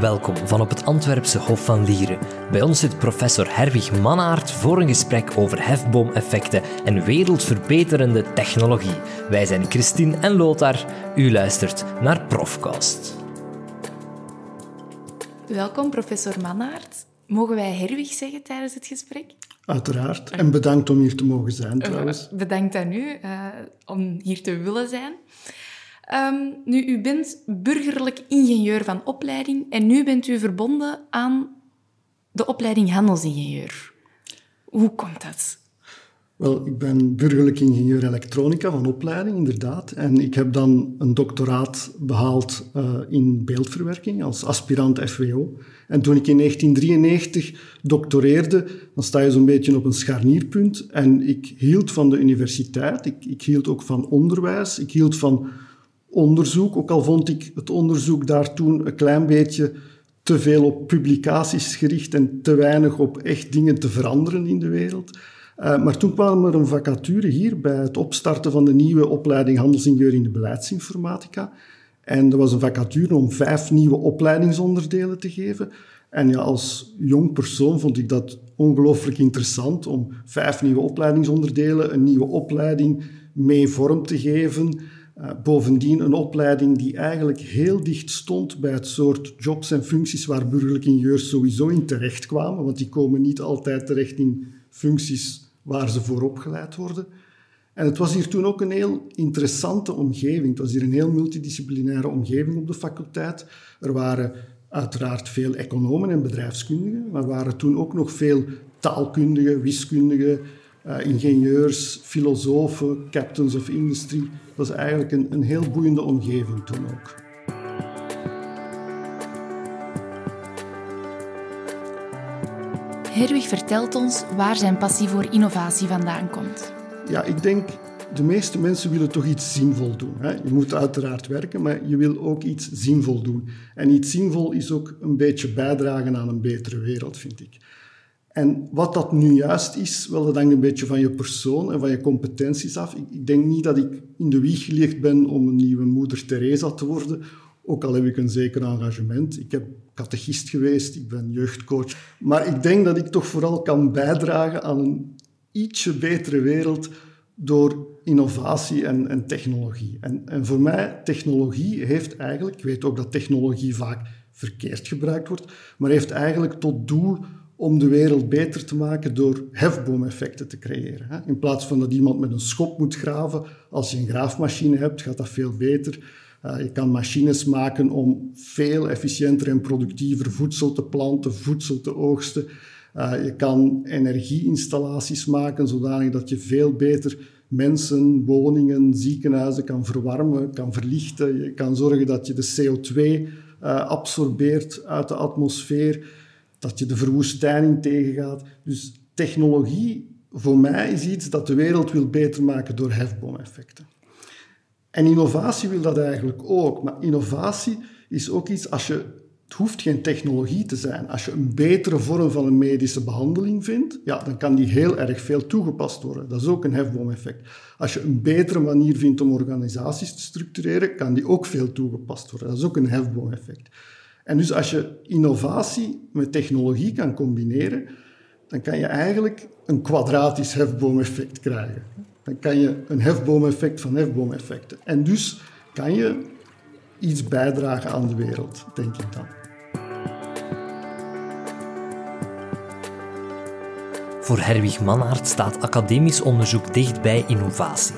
Welkom van op het Antwerpse Hof van Lieren. Bij ons zit professor Herwig Mannaert voor een gesprek over hefboomeffecten en wereldverbeterende technologie. Wij zijn Christine en Lothar. U luistert naar Profcast. Welkom, professor Mannaert. Mogen wij Herwig zeggen tijdens het gesprek? Uiteraard. En bedankt om hier te mogen zijn, trouwens. Bedankt aan u uh, om hier te willen zijn. Um, nu, u bent burgerlijk ingenieur van opleiding en nu bent u verbonden aan de opleiding handelsingenieur. Hoe komt dat? Wel, ik ben burgerlijk ingenieur elektronica van opleiding, inderdaad. En ik heb dan een doctoraat behaald uh, in beeldverwerking als aspirant FWO. En toen ik in 1993 doctoreerde, dan sta je zo'n beetje op een scharnierpunt. En ik hield van de universiteit, ik, ik hield ook van onderwijs, ik hield van onderzoek, ook al vond ik het onderzoek daar toen een klein beetje te veel op publicaties gericht en te weinig op echt dingen te veranderen in de wereld. Uh, maar toen kwam er een vacature hier bij het opstarten van de nieuwe opleiding handelsingenieur in de beleidsinformatica. En er was een vacature om vijf nieuwe opleidingsonderdelen te geven. En ja, als jong persoon vond ik dat ongelooflijk interessant om vijf nieuwe opleidingsonderdelen, een nieuwe opleiding mee vorm te geven. Uh, bovendien een opleiding die eigenlijk heel dicht stond bij het soort jobs en functies waar burgerlijke ingenieurs sowieso in terechtkwamen, want die komen niet altijd terecht in functies waar ze voor opgeleid worden. En het was hier toen ook een heel interessante omgeving. Het was hier een heel multidisciplinaire omgeving op de faculteit. Er waren uiteraard veel economen en bedrijfskundigen, maar er waren toen ook nog veel taalkundigen, wiskundigen, uh, ingenieurs, filosofen, captains of industry. Het was eigenlijk een, een heel boeiende omgeving toen ook. Herwig vertelt ons waar zijn passie voor innovatie vandaan komt. Ja, ik denk de meeste mensen willen toch iets zinvol doen. Hè? Je moet uiteraard werken, maar je wil ook iets zinvol doen. En iets zinvol is ook een beetje bijdragen aan een betere wereld, vind ik. En wat dat nu juist is, wel, dat hangt een beetje van je persoon en van je competenties af. Ik, ik denk niet dat ik in de wieg gelegd ben om een nieuwe moeder Teresa te worden, ook al heb ik een zeker engagement. Ik heb catechist geweest, ik ben jeugdcoach. Maar ik denk dat ik toch vooral kan bijdragen aan een ietsje betere wereld door innovatie en, en technologie. En, en voor mij, technologie heeft eigenlijk, ik weet ook dat technologie vaak verkeerd gebruikt wordt, maar heeft eigenlijk tot doel om de wereld beter te maken door hefboomeffecten te creëren. In plaats van dat iemand met een schop moet graven, als je een graafmachine hebt, gaat dat veel beter. Uh, je kan machines maken om veel efficiënter en productiever voedsel te planten, voedsel te oogsten. Uh, je kan energieinstallaties maken zodanig dat je veel beter mensen, woningen, ziekenhuizen kan verwarmen, kan verlichten. Je kan zorgen dat je de CO2 uh, absorbeert uit de atmosfeer dat je de verwoestijning tegengaat. Dus technologie voor mij is iets dat de wereld wil beter maken door hefboomeffecten. En innovatie wil dat eigenlijk ook. Maar innovatie is ook iets als je. Het hoeft geen technologie te zijn. Als je een betere vorm van een medische behandeling vindt, ja, dan kan die heel erg veel toegepast worden. Dat is ook een hefboomeffect. Als je een betere manier vindt om organisaties te structureren, kan die ook veel toegepast worden. Dat is ook een hefboomeffect. En dus als je innovatie met technologie kan combineren, dan kan je eigenlijk een kwadratisch hefboomeffect krijgen. Dan kan je een hefboomeffect van hefboomeffecten. En dus kan je iets bijdragen aan de wereld, denk ik dan. Voor Herwig Mannaert staat academisch onderzoek dicht bij innovatie.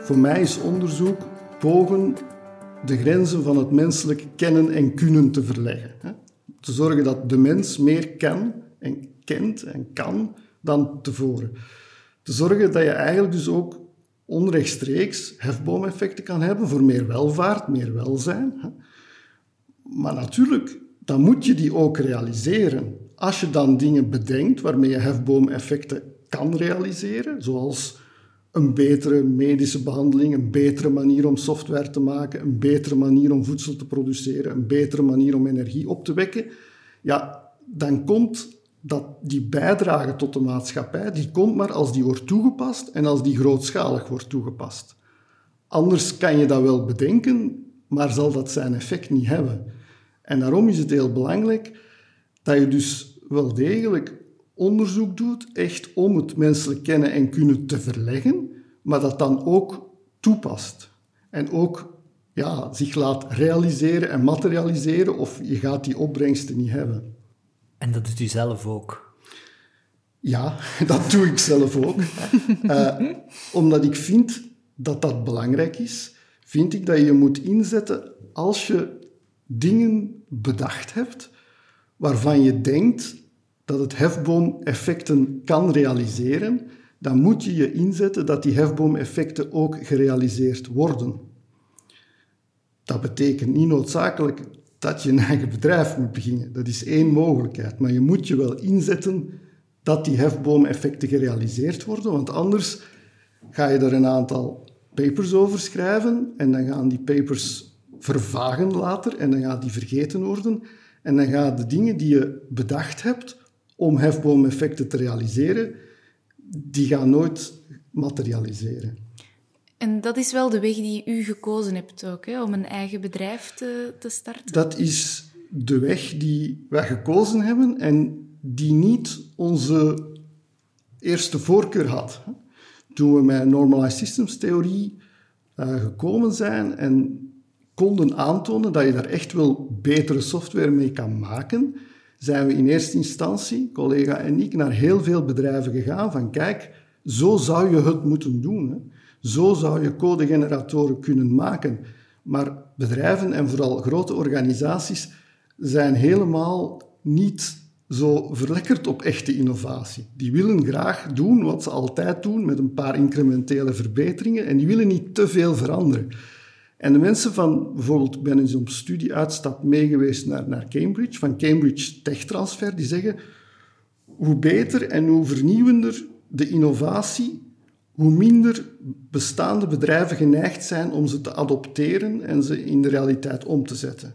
Voor mij is onderzoek pogen de grenzen van het menselijk kennen en kunnen te verleggen. Te zorgen dat de mens meer kan en kent en kan dan tevoren. Te zorgen dat je eigenlijk dus ook onrechtstreeks hefboomeffecten kan hebben voor meer welvaart, meer welzijn. Maar natuurlijk, dan moet je die ook realiseren. Als je dan dingen bedenkt waarmee je hefboomeffecten kan realiseren, zoals een betere medische behandeling, een betere manier om software te maken, een betere manier om voedsel te produceren, een betere manier om energie op te wekken, ja, dan komt dat die bijdrage tot de maatschappij, die komt maar als die wordt toegepast en als die grootschalig wordt toegepast. Anders kan je dat wel bedenken, maar zal dat zijn effect niet hebben. En daarom is het heel belangrijk dat je dus wel degelijk onderzoek doet, echt om het menselijk kennen en kunnen te verleggen, maar dat dan ook toepast. En ook ja, zich laat realiseren en materialiseren, of je gaat die opbrengsten niet hebben. En dat doet u zelf ook? Ja, dat doe ik zelf ook. uh, omdat ik vind dat dat belangrijk is, vind ik dat je moet inzetten als je dingen bedacht hebt waarvan je denkt dat het hefboomeffecten kan realiseren, dan moet je je inzetten dat die hefboomeffecten ook gerealiseerd worden. Dat betekent niet noodzakelijk dat je een eigen bedrijf moet beginnen. Dat is één mogelijkheid. Maar je moet je wel inzetten dat die hefboomeffecten gerealiseerd worden, want anders ga je er een aantal papers over schrijven en dan gaan die papers vervagen later en dan gaat die vergeten worden en dan gaan de dingen die je bedacht hebt om hefboomeffecten te realiseren, die gaan nooit materialiseren. En dat is wel de weg die u gekozen hebt ook, hè, om een eigen bedrijf te, te starten? Dat is de weg die wij gekozen hebben en die niet onze eerste voorkeur had. Toen we met Normalized Systems theorie uh, gekomen zijn en konden aantonen dat je daar echt wel betere software mee kan maken, zijn we in eerste instantie, collega en ik, naar heel veel bedrijven gegaan van kijk, zo zou je het moeten doen. Hè. Zo zou je codegeneratoren kunnen maken. Maar bedrijven en vooral grote organisaties zijn helemaal niet zo verlekkerd op echte innovatie. Die willen graag doen wat ze altijd doen met een paar incrementele verbeteringen en die willen niet te veel veranderen. En de mensen van, bijvoorbeeld, ben eens op studieuitstap meegeweest naar, naar Cambridge, van Cambridge Tech Transfer, die zeggen, hoe beter en hoe vernieuwender de innovatie, hoe minder bestaande bedrijven geneigd zijn om ze te adopteren en ze in de realiteit om te zetten.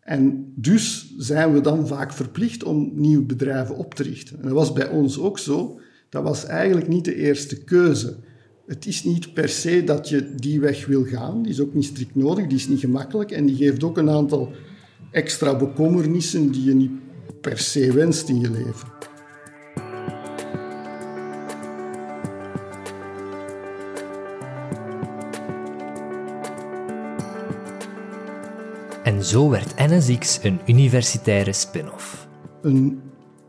En dus zijn we dan vaak verplicht om nieuwe bedrijven op te richten. En dat was bij ons ook zo. Dat was eigenlijk niet de eerste keuze. Het is niet per se dat je die weg wil gaan. Die is ook niet strikt nodig, die is niet gemakkelijk en die geeft ook een aantal extra bekommernissen die je niet per se wenst in je leven. En zo werd NSX een universitaire spin-off. Een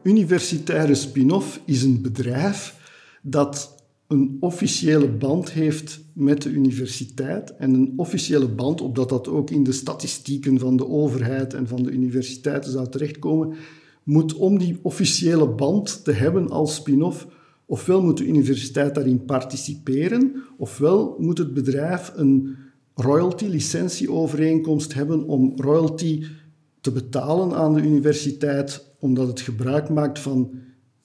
universitaire spin-off is een bedrijf dat een officiële band heeft met de universiteit en een officiële band, opdat dat ook in de statistieken van de overheid en van de universiteiten zou terechtkomen, moet om die officiële band te hebben als spin-off, ofwel moet de universiteit daarin participeren, ofwel moet het bedrijf een royalty-licentieovereenkomst hebben om royalty te betalen aan de universiteit, omdat het gebruik maakt van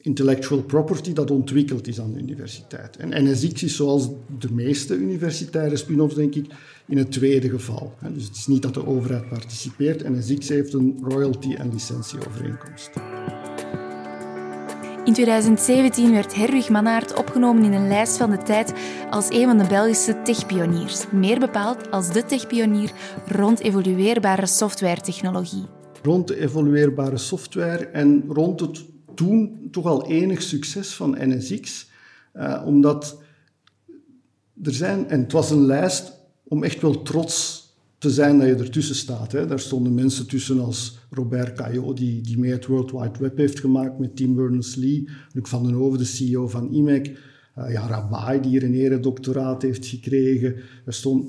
intellectual property dat ontwikkeld is aan de universiteit. En NSX is zoals de meeste universitaire spin-offs, denk ik, in het tweede geval. Dus het is niet dat de overheid participeert. NSX heeft een royalty- en licentieovereenkomst. In 2017 werd Herwig Mannaert opgenomen in een lijst van de tijd als een van de Belgische techpioniers. Meer bepaald als de techpionier rond evolueerbare softwaretechnologie. Rond de evolueerbare software en rond het toen toch al enig succes van NSX. Uh, omdat er zijn, en het was een lijst om echt wel trots te zijn dat je ertussen staat. Hè. Daar stonden mensen tussen als Robert Caillot, die, die mee het World Wide Web heeft gemaakt met Tim Berners-Lee, Luc van den Hoven, de CEO van IMEC, uh, ja, Rabai, die hier een eredoctoraat heeft gekregen. Er stond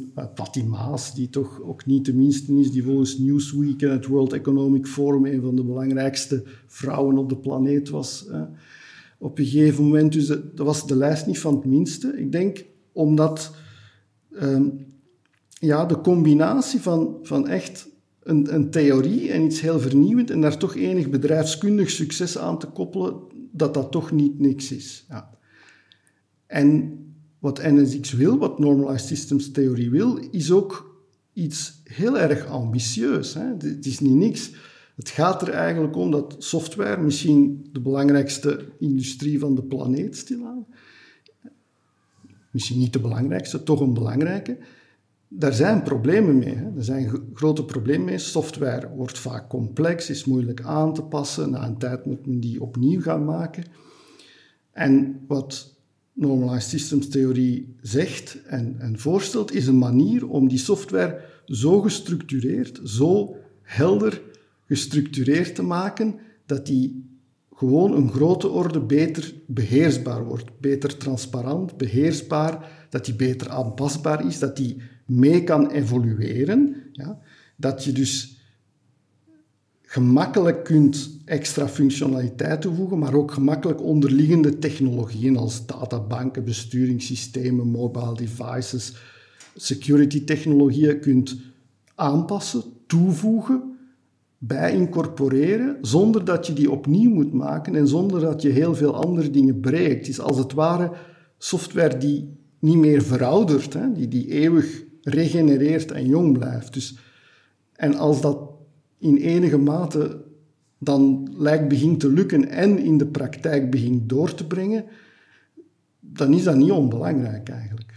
uh, Maas, die toch ook niet de minste is, die volgens Newsweek en het World Economic Forum een van de belangrijkste vrouwen op de planeet was. Uh, op een gegeven moment, dus dat was de lijst niet van het minste. Ik denk omdat ehm, ja, de combinatie van, van echt een, een, theorie en iets heel vernieuwend en daar toch enig bedrijfskundig succes aan te koppelen, dat dat toch niet niks is. Ja. En wat NSX wil, wat Normalized Systems Theorie wil, is ook iets heel erg ambitieus. Hè? Het is niet niks. Het gaat er eigenlijk om dat software, misschien de belangrijkste industrie van de planeet stilaan, misschien niet de belangrijkste, toch een belangrijke, daar zijn problemen mee. Hè. Er zijn grote problemen mee. Software wordt vaak complex, is moeilijk aan te passen. Na een tijd moet men die opnieuw gaan maken. En wat Normalized Systems Theorie zegt en, en voorstelt, is een manier om die software zo gestructureerd, zo helder gestructureerd te maken, dat die gewoon een grote orde beter beheersbaar wordt. Beter transparant, beheersbaar, dat die beter aanpasbaar is, dat die mee kan evolueren. Ja? Dat je dus gemakkelijk kunt extra functionaliteit toevoegen, maar ook gemakkelijk onderliggende technologieën als databanken, besturingssystemen, mobile devices, security technologieën kunt aanpassen, toevoegen, bij incorporeren, zonder dat je die opnieuw moet maken en zonder dat je heel veel andere dingen breekt. Het is als het ware software die niet meer veroudert, hè, die, die eeuwig regenereert en jong blijft. Dus, en als dat in enige mate dan lijkt begint te lukken en in de praktijk begint door te brengen, dan is dat niet onbelangrijk eigenlijk.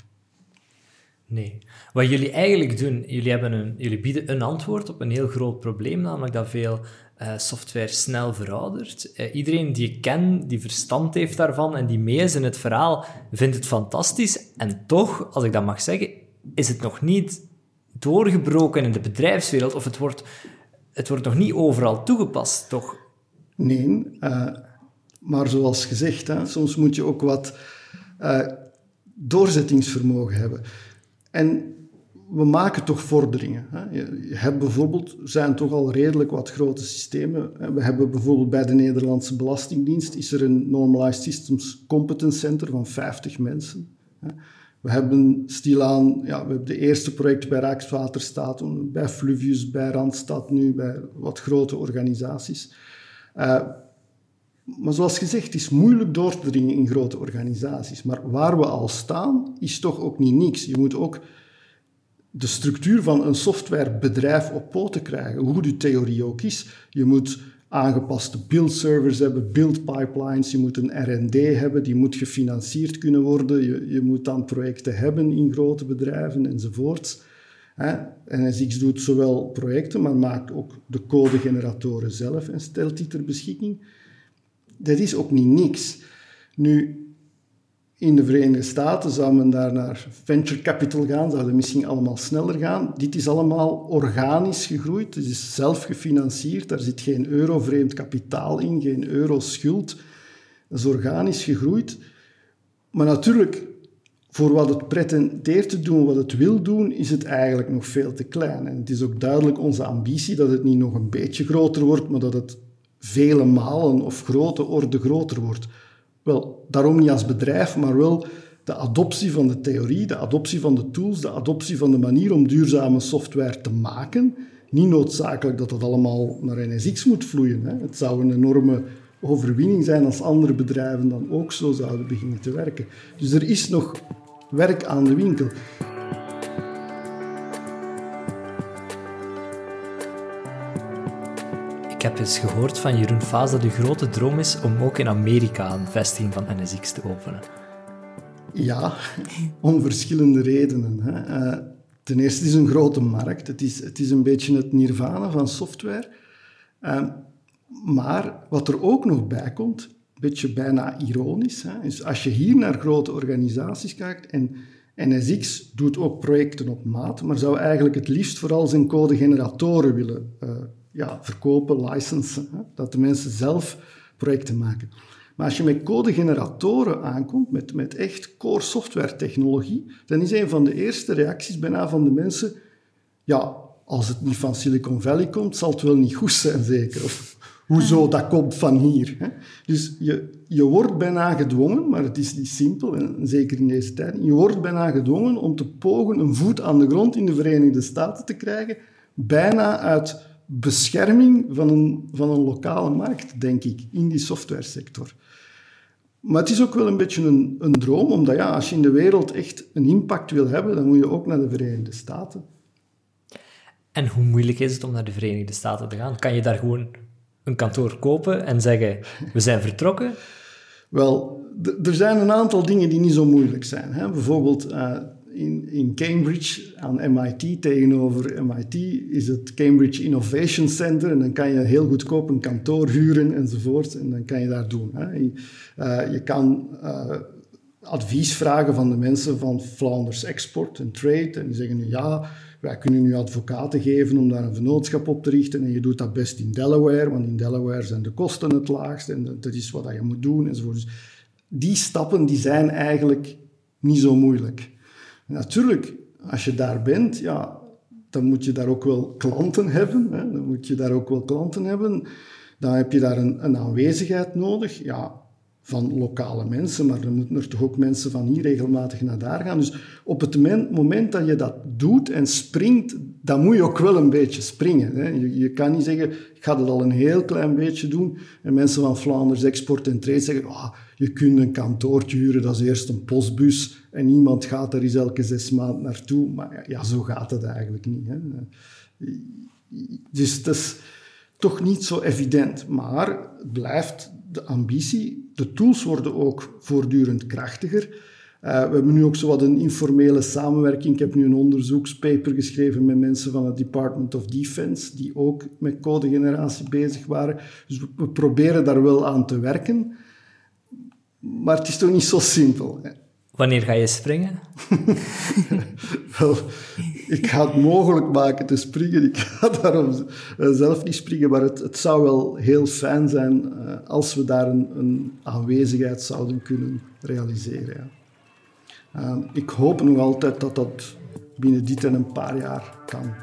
Nee. Wat jullie eigenlijk doen, jullie, hebben een, jullie bieden een antwoord op een heel groot probleem, namelijk dat veel uh, software snel veroudert. Uh, iedereen die ik ken, die verstand heeft daarvan en die mee is in het verhaal, vindt het fantastisch. En toch, als ik dat mag zeggen, is het nog niet doorgebroken in de bedrijfswereld of het wordt, het wordt nog niet overal toegepast, toch? Nee, uh, maar zoals gezegd, hè, soms moet je ook wat doorzettingsvermogen hebben. En we maken toch vorderingen. Hè. Je hebt bijvoorbeeld, zijn toch al redelijk wat grote systemen. We hebben bijvoorbeeld bij de Nederlandse Belastingdienst is er een Normalized Systems Competence Center van 50 mensen. We hebben stilaan, ja, we hebben de eerste projecten bij Rijkswaterstaat, bij Fluvius, bij Randstad nu, bij wat grote organisaties. Uh, maar zoals gezegd, het is moeilijk door te dringen in grote organisaties. Maar waar we al staan, is toch ook niet niks. Je moet ook de structuur van een softwarebedrijf op poten krijgen, hoe de theorie ook is. Je moet aangepaste build servers hebben, build pipelines, je moet een R&D hebben, die moet gefinancierd kunnen worden, je, je moet dan projecten hebben in grote bedrijven enzovoorts. NSX doet zowel projecten, maar maakt ook de codegeneratoren zelf en stelt die ter beschikking dat is ook niet niks. Nu, in de Verenigde Staten zou men daar naar venture capital gaan, zou dat misschien allemaal sneller gaan. Dit is allemaal organisch gegroeid, het is zelf gefinancierd, daar zit geen euro vreemd kapitaal in, geen euro schuld. Dat is organisch gegroeid. Maar natuurlijk, voor wat het pretendeert te doen, wat het wil doen, is het eigenlijk nog veel te klein. En het is ook duidelijk onze ambitie dat het niet nog een beetje groter wordt, maar dat het vele malen of grote orde groter wordt. Wel, daarom niet als bedrijf, maar wel de adoptie van de theorie, de adoptie van de tools, de adoptie van de manier om duurzame software te maken. Niet noodzakelijk dat dat allemaal naar NSX moet vloeien. Hè. Het zou een enorme overwinning zijn als andere bedrijven dan ook zo zouden beginnen te werken. Dus er is nog werk aan de winkel. Heb eens gehoord van Jeroen Vaas dat uw grote droom is om ook in Amerika een vestiging van NSX te openen. Ja, om verschillende redenen. Hè. Uh, ten eerste is een grote markt. Het is, het is een beetje het nirvana van software. Uh, maar wat er ook nog bij komt, een beetje bijna ironisch, hè, is als je hier naar grote organisaties kijkt en NSX doet ook projecten op maat, maar zou eigenlijk het liefst vooral zijn codegeneratoren willen uh, ja, verkopen, licensen, hè, dat de mensen zelf projecten maken. Maar als je met codegeneratoren aankomt, met, met echt core software technologie, dan is een van de eerste reacties bijna van de mensen, ja, als het niet van Silicon Valley komt, zal het wel niet goed zijn, zeker. Of hoezo, dat komt van hier. Hè? Dus je, je wordt bijna gedwongen, maar het is niet simpel, en zeker in deze tijd, je wordt bijna gedwongen om te pogen een voet aan de grond in de Verenigde Staten te krijgen, bijna uit bescherming van een, van een lokale markt, denk ik, in die softwaresector. Maar het is ook wel een beetje een, een droom, omdat ja, als je in de wereld echt een impact wil hebben, dan moet je ook naar de Verenigde Staten. En hoe moeilijk is het om naar de Verenigde Staten te gaan? Kan je daar gewoon een kantoor kopen en zeggen, we zijn vertrokken? Wel, er zijn een aantal dingen die niet zo moeilijk zijn. Hè? Bijvoorbeeld, uh, in, in Cambridge aan MIT. Tegenover MIT is het Cambridge Innovation Center. En dan kan je heel goedkoop een kantoor huren enzovoort. En dan kan je daar doen. Hè. Je, je kan uh, advies vragen van de mensen van Flanders Export en Trade. En die zeggen nu ja, wij kunnen nu advocaten geven om daar een vennootschap op te richten. En je doet dat best in Delaware, want in Delaware zijn de kosten het laagst. En dat is wat je moet doen enzovoort. Dus die stappen die zijn eigenlijk niet zo moeilijk. Natuurlijk, als je daar bent, ja, dan moet je daar ook wel klanten hebben. Hè? Dan moet je daar ook wel klanten hebben. Dan heb je daar een, een aanwezigheid nodig. Ja, van lokale mensen, maar dan moeten er toch ook mensen van hier regelmatig naar daar gaan. Dus op het moment dat je dat doet en springt, dan moet je ook wel een beetje springen. Hè. Je, je, kan niet zeggen, ik ga het al een heel klein beetje doen. En mensen van Vlaanders Export en Trade zeggen, oh, je kunt een kantoortje huren, dat is eerst een postbus en niemand gaat er eens elke zes maanden naartoe. Maar ja, zo gaat het eigenlijk niet. Hè. Dus het is toch niet zo evident, maar het blijft de ambitie. De tools worden ook voortdurend krachtiger. Uh, we hebben nu ook zo wat een informele samenwerking. Ik heb nu een onderzoekspaper geschreven met mensen van het Department of Defense, die ook met codegeneratie bezig waren. Dus we, proberen daar wel aan te werken. Maar het is toch niet zo simpel. Hè? Wanneer ga je springen? Wel, ik ga het mogelijk maken te springen. Ik ga daarom eh, zelf niet springen, maar het, het zou wel heel fijn zijn uh, als we daar een, een, aanwezigheid zouden kunnen realiseren. Ja. Uh, ik hoop nog altijd dat dat binnen dit en een paar jaar kan.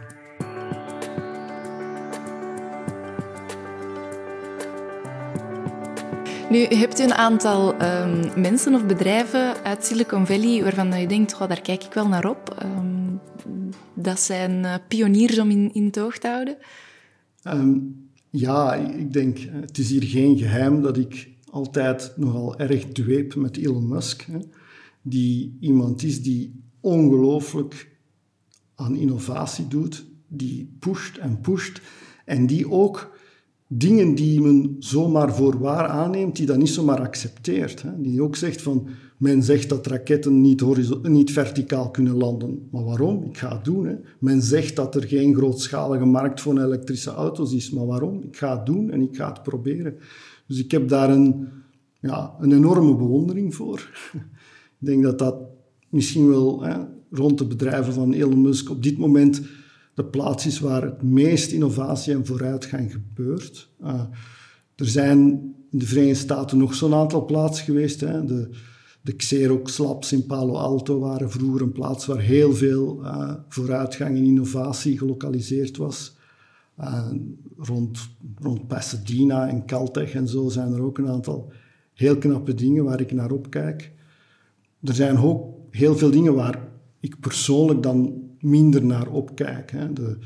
Nu, hebt u een aantal um, mensen of bedrijven uit Silicon Valley waarvan je denkt, daar kijk ik wel naar op. Um, dat zijn uh, pioniers om in, in toog te houden? Um, ja, ik denk, het is hier geen geheim dat ik altijd nogal erg dweep met Elon Musk. Hè, die iemand is die ongelooflijk aan innovatie doet, die pusht en pusht en die ook dingen die men zomaar voor waar aanneemt, die dat niet zomaar accepteert. Hè. Die ook zegt van, men zegt dat raketten niet, niet verticaal kunnen landen. Maar waarom? Ik ga het doen. Hè. Men zegt dat er geen grootschalige markt voor elektrische auto's is. Maar waarom? Ik ga het doen en ik ga het proberen. Dus ik heb daar een, ja, een enorme bewondering voor. ik denk dat dat misschien wel hè, rond de bedrijven van Elon Musk op dit moment de plaats is waar het meest innovatie en vooruitgang gebeurt. Uh, er zijn in de Verenigde Staten nog zo'n aantal plaatsen geweest. Hè. De, de Xerox Labs in Palo Alto waren vroeger een plaats waar heel veel uh, vooruitgang en innovatie gelokaliseerd was. Uh, rond, rond Pasadena en Caltech en zo zijn er ook een aantal heel knappe dingen waar ik naar opkijk. Er zijn ook heel veel dingen waar ik persoonlijk dan minder naar opkijk. Hè. De,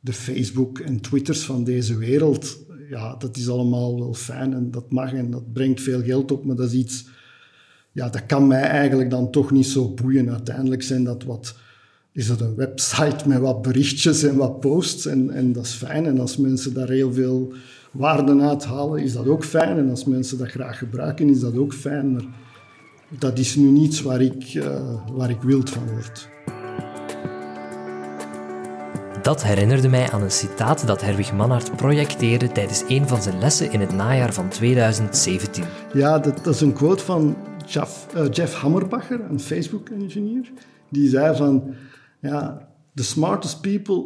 de Facebook en Twitters van deze wereld, ja, dat is allemaal wel fijn en dat mag en dat brengt veel geld op, maar dat is iets, ja, dat kan mij eigenlijk dan toch niet zo boeien. Uiteindelijk zijn dat wat, is dat een website met wat berichtjes en wat posts en, en dat is fijn. En als mensen daar heel veel waarde uithalen, is dat ook fijn. En als mensen dat graag gebruiken, is dat ook fijn. Maar dat is nu niets waar ik, uh, waar ik wild van word. Dat herinnerde mij aan een citaat dat Herwig Manhart projecteerde tijdens een van zijn lessen in het najaar van 2017. Ja, dat, is een quote van Jeff, uh, Jeff Hammerbacher, een Facebook-engineer. Die zei van, ja, the smartest people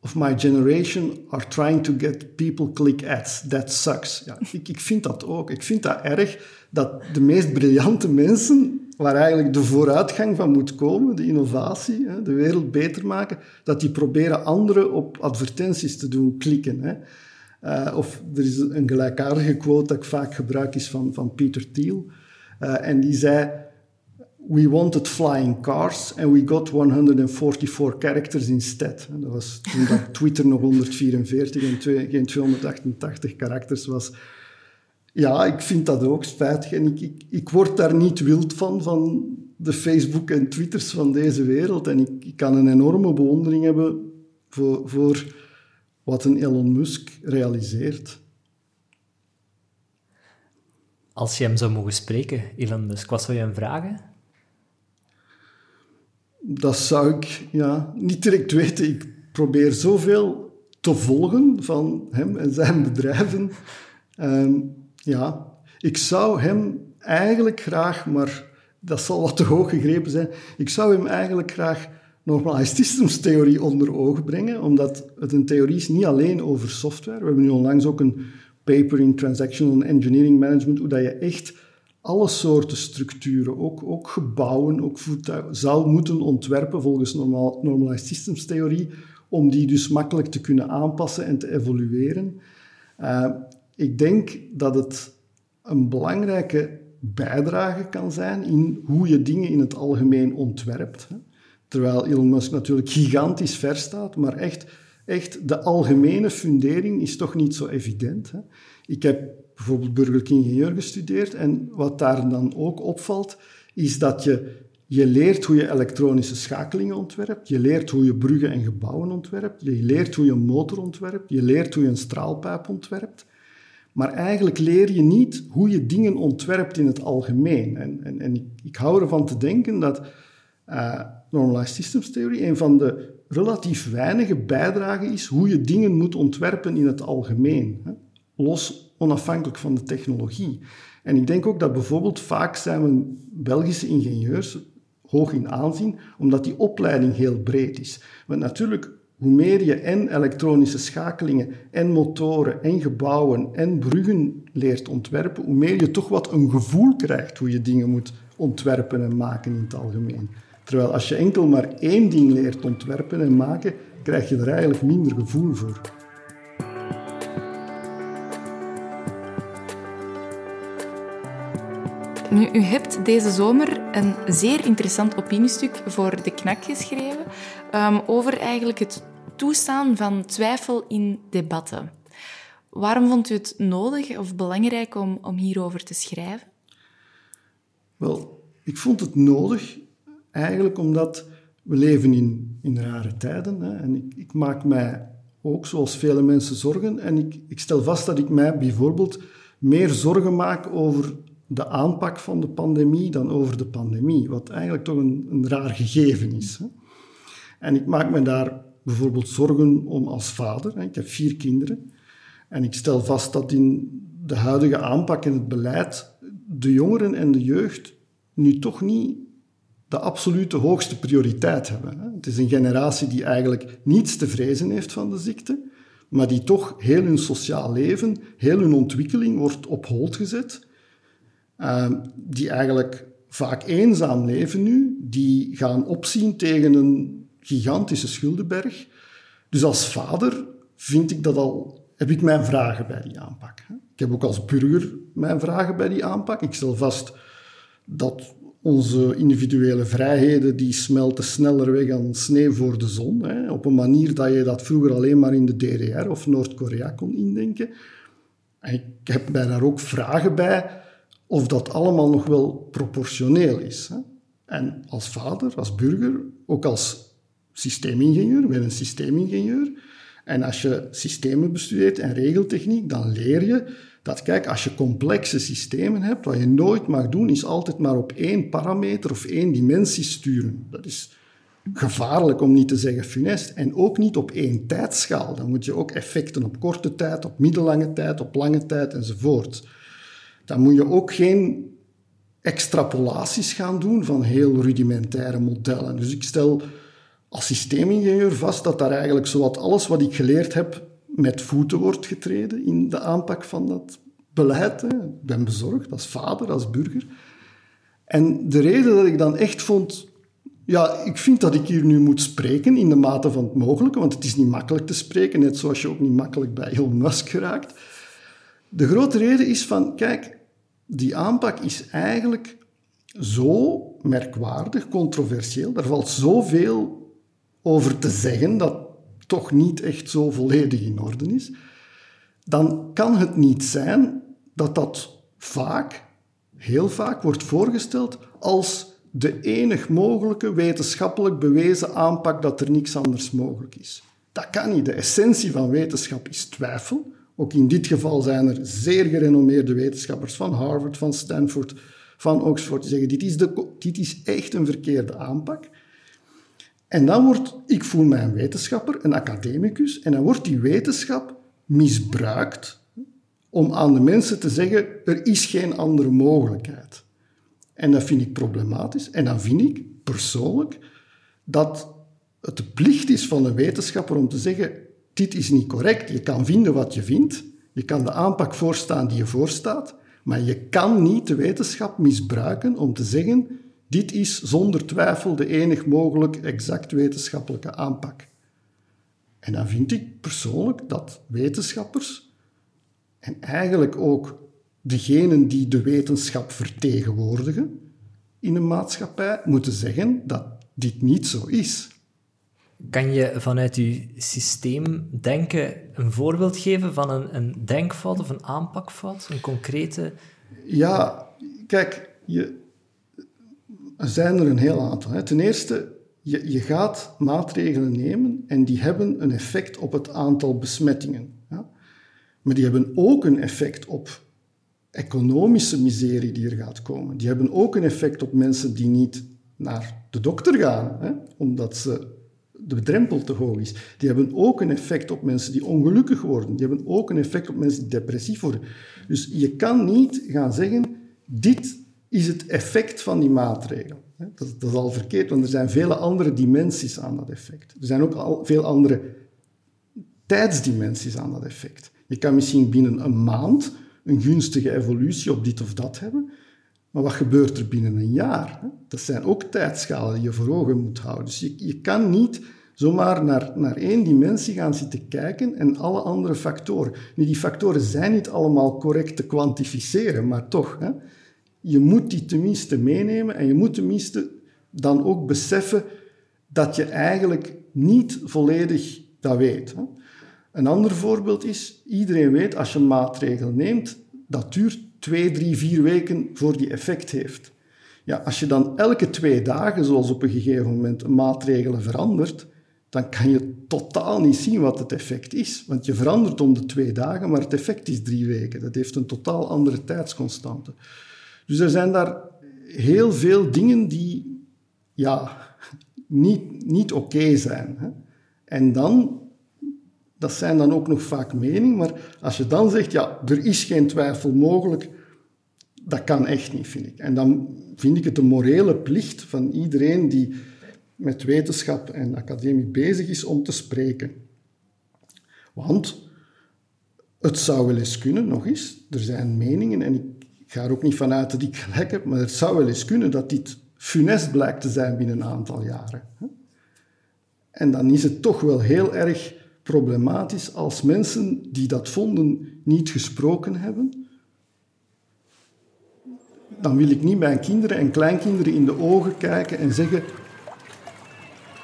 of my generation are trying to get people click ads. That sucks. Ja, ik, ik vind dat ook. Ik vind dat erg dat de meest briljante mensen waar eigenlijk de vooruitgang van moet komen, de innovatie, de wereld beter maken, dat die proberen anderen op advertenties te doen klikken. Uh, of er is een gelijkaardige quote dat ik vaak gebruik, is van, van Peter Thiel. Uh, en die zei, we wanted flying cars and we got 144 characters instead. Dat was toen dat Twitter nog 144 en geen 288 karakters was. Ja, ik vind dat ook spijtig. En ik, ik, ik word daar niet wild van, van de Facebook en Twitters van deze wereld. En ik, ik kan een enorme bewondering hebben voor, voor wat een Elon Musk realiseert. Als je hem zou mogen spreken, Elon Musk, wat zou je hem vragen? dat zou ik ja, niet direct weten. Ik probeer zoveel te volgen van hem en zijn bedrijven. Ehm, ja, ik zou hem eigenlijk graag, maar dat zal wat te hoog gegrepen zijn, ik zou hem eigenlijk graag normalized systems theorie onder ogen brengen, omdat het een theorie is niet alleen over software. We hebben nu onlangs ook een paper in Transactional Engineering Management, hoe dat je echt alle soorten structuren, ook, ook gebouwen, ook voertuigen, zou moeten ontwerpen volgens normal, normalized systems theorie, om die dus makkelijk te kunnen aanpassen en te evolueren. Uh, ik denk dat het een belangrijke bijdrage kan zijn in hoe je dingen in het algemeen ontwerpt. Terwijl Elon Musk natuurlijk gigantisch ver staat, maar echt, echt de algemene fundering is toch niet zo evident. Ik heb bijvoorbeeld burgerlijk ingenieur gestudeerd en wat daar dan ook opvalt, is dat je, je leert hoe je elektronische schakelingen ontwerpt, je leert hoe je bruggen en gebouwen ontwerpt, je leert hoe je een motor ontwerpt, je leert hoe je een straalpijp ontwerpt. Maar eigenlijk leer je niet hoe je dingen ontwerpt in het algemeen. En, en, en ik, hou ervan te denken dat uh, Normalized Systems Theory een van de relatief weinige bijdragen is hoe je dingen moet ontwerpen in het algemeen. Hè? Los onafhankelijk van de technologie. En ik denk ook dat bijvoorbeeld vaak zijn we Belgische ingenieurs hoog in aanzien, omdat die opleiding heel breed is. Want natuurlijk, hoe meer je en elektronische schakelingen en motoren en gebouwen en bruggen leert ontwerpen, hoe meer je toch wat een gevoel krijgt hoe je dingen moet ontwerpen en maken in het algemeen. Terwijl als je enkel maar één ding leert ontwerpen en maken, krijg je er eigenlijk minder gevoel voor. Nu, u hebt deze zomer een zeer interessant opiniestuk voor de KNAK geschreven um, over eigenlijk het toestaan van twijfel in debatten. Waarom vond u het nodig of belangrijk om, om hierover te schrijven? Wel, ik vond het nodig eigenlijk omdat we leven in, in rare tijden. Hè, en ik, ik, maak mij ook, zoals vele mensen, zorgen. En ik, ik stel vast dat ik mij bijvoorbeeld meer zorgen maak over de aanpak van de pandemie dan over de pandemie. Wat eigenlijk toch een, een raar gegeven is. Hè. En ik maak me daar bijvoorbeeld zorgen om als vader. Ik heb vier kinderen. En ik stel vast dat in de huidige aanpak en het beleid de jongeren en de jeugd nu toch niet de absolute hoogste prioriteit hebben. Het is een generatie die eigenlijk niets te vrezen heeft van de ziekte, maar die toch heel hun sociaal leven, heel hun ontwikkeling wordt op hold gezet. Ehm, die eigenlijk vaak eenzaam leven nu, die gaan opzien tegen een gigantische schuldenberg. Dus als vader vind ik dat al, heb ik mijn vragen bij die aanpak. Ik heb ook als burger mijn vragen bij die aanpak. Ik stel vast dat onze individuele vrijheden die smelten sneller weg dan sneeuw voor de zon. Hè, op een manier dat je dat vroeger alleen maar in de DDR of Noord-Korea kon indenken. En ik heb mij daar ook vragen bij of dat allemaal nog wel proportioneel is. Hè. En als vader, als burger, ook als systeemingenieur, ben een systeemingenieur. En als je systemen bestudeert en regeltechniek, dan leer je dat, kijk, als je complexe systemen hebt, wat je nooit mag doen, is altijd maar op één parameter of één dimensie sturen. Dat is gevaarlijk om niet te zeggen funest. En ook niet op één tijdschaal. Dan moet je ook effecten op korte tijd, op middellange tijd, op lange tijd enzovoort. Dan moet je ook geen extrapolaties gaan doen van heel rudimentaire modellen. Dus ik stel als systeemingenieur vast dat daar eigenlijk zowat alles wat ik geleerd heb met voeten wordt getreden in de aanpak van dat beleid. Hè. Ik ben bezorgd als vader, als burger. En de reden dat ik dan echt vond... Ja, ik vind dat ik hier nu moet spreken in de mate van het mogelijke, want het is niet makkelijk te spreken, net zoals je ook niet makkelijk bij Elon Musk geraakt. De grote reden is van, kijk, die aanpak is eigenlijk zo merkwaardig, controversieel, daar valt zoveel over te zeggen dat toch niet echt zo volledig in orde is, dan kan het niet zijn dat dat vaak, heel vaak, wordt voorgesteld als de enig mogelijke wetenschappelijk bewezen aanpak dat er niks anders mogelijk is. Dat kan niet. De essentie van wetenschap is twijfel. Ook in dit geval zijn er zeer gerenommeerde wetenschappers van Harvard, van Stanford, van Oxford die zeggen dit is, de, dit is echt een verkeerde aanpak. En dan wordt, ik voel mij een wetenschapper, een academicus, en dan wordt die wetenschap misbruikt om aan de mensen te zeggen, er is geen andere mogelijkheid. En dat vind ik problematisch. En dan vind ik persoonlijk dat het de plicht is van een wetenschapper om te zeggen, dit is niet correct. Je kan vinden wat je vindt, je kan de aanpak voorstaan die je voorstaat, maar je kan niet de wetenschap misbruiken om te zeggen, dit is zonder twijfel de enig mogelijk exact wetenschappelijke aanpak. En dan vind ik persoonlijk dat wetenschappers en eigenlijk ook degenen die de wetenschap vertegenwoordigen in een maatschappij moeten zeggen dat dit niet zo is. Kan je vanuit je systeem denken een voorbeeld geven van een, een denkfout of een aanpakfout? Een concrete... Ja, kijk, je, er zijn er een heel aantal. Hè. Ten eerste, je, je gaat maatregelen nemen en die hebben een effect op het aantal besmettingen. Ja. Maar die hebben ook een effect op economische miserie die er gaat komen. Die hebben ook een effect op mensen die niet naar de dokter gaan, hè, omdat ze de drempel te hoog is. Die hebben ook een effect op mensen die ongelukkig worden. Die hebben ook een effect op mensen die depressief worden. Dus je kan niet gaan zeggen, dit is het effect van die maatregel. Dat, is al verkeerd, want er zijn vele andere dimensies aan dat effect. Er zijn ook al veel andere tijdsdimensies aan dat effect. Je kan misschien binnen een maand een gunstige evolutie op dit of dat hebben, maar wat gebeurt er binnen een jaar? Dat zijn ook tijdschalen die je voor ogen moet houden. Dus je, je kan niet zomaar naar, naar één dimensie gaan zitten kijken en alle andere factoren. Die factoren zijn niet allemaal correct te kwantificeren, maar toch. Je moet die tenminste meenemen en je moet tenminste dan ook beseffen dat je eigenlijk niet volledig dat weet. Een ander voorbeeld is, iedereen weet als je een maatregel neemt, dat duurt twee, drie, vier weken voor die effect heeft. Ja, als je dan elke twee dagen, zoals op een gegeven moment, een maatregel verandert, dan kan je totaal niet zien wat het effect is. Want je verandert om de twee dagen, maar het effect is drie weken. Dat heeft een totaal andere tijdsconstante. Dus er zijn daar heel veel dingen die ja, niet, niet oké zijn. Hè? En dan, dat zijn dan ook nog vaak mening, maar als je dan zegt, ja, er is geen twijfel mogelijk, dat kan echt niet, vind ik. En dan vind ik het een morele plicht van iedereen die met wetenschap en academie bezig is om te spreken. Want het zou wel eens kunnen, nog eens, er zijn meningen en ik ga er ook niet vanuit dat ik gelijk heb, maar het zou wel eens kunnen dat dit funest blijkt te zijn binnen een aantal jaren. En dan is het toch wel heel erg problematisch als mensen die dat vonden niet gesproken hebben. Dan wil ik niet mijn kinderen en kleinkinderen in de ogen kijken en zeggen: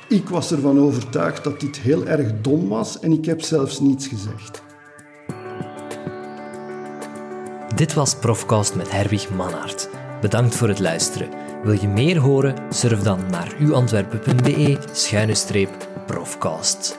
Ik was ervan overtuigd dat dit heel erg dom was en ik heb zelfs niets gezegd. Dit was Profcast met Herwig Mannaert. Bedankt voor het luisteren. Wil je meer horen? Surf dan naar uantwerpen.be-profcast.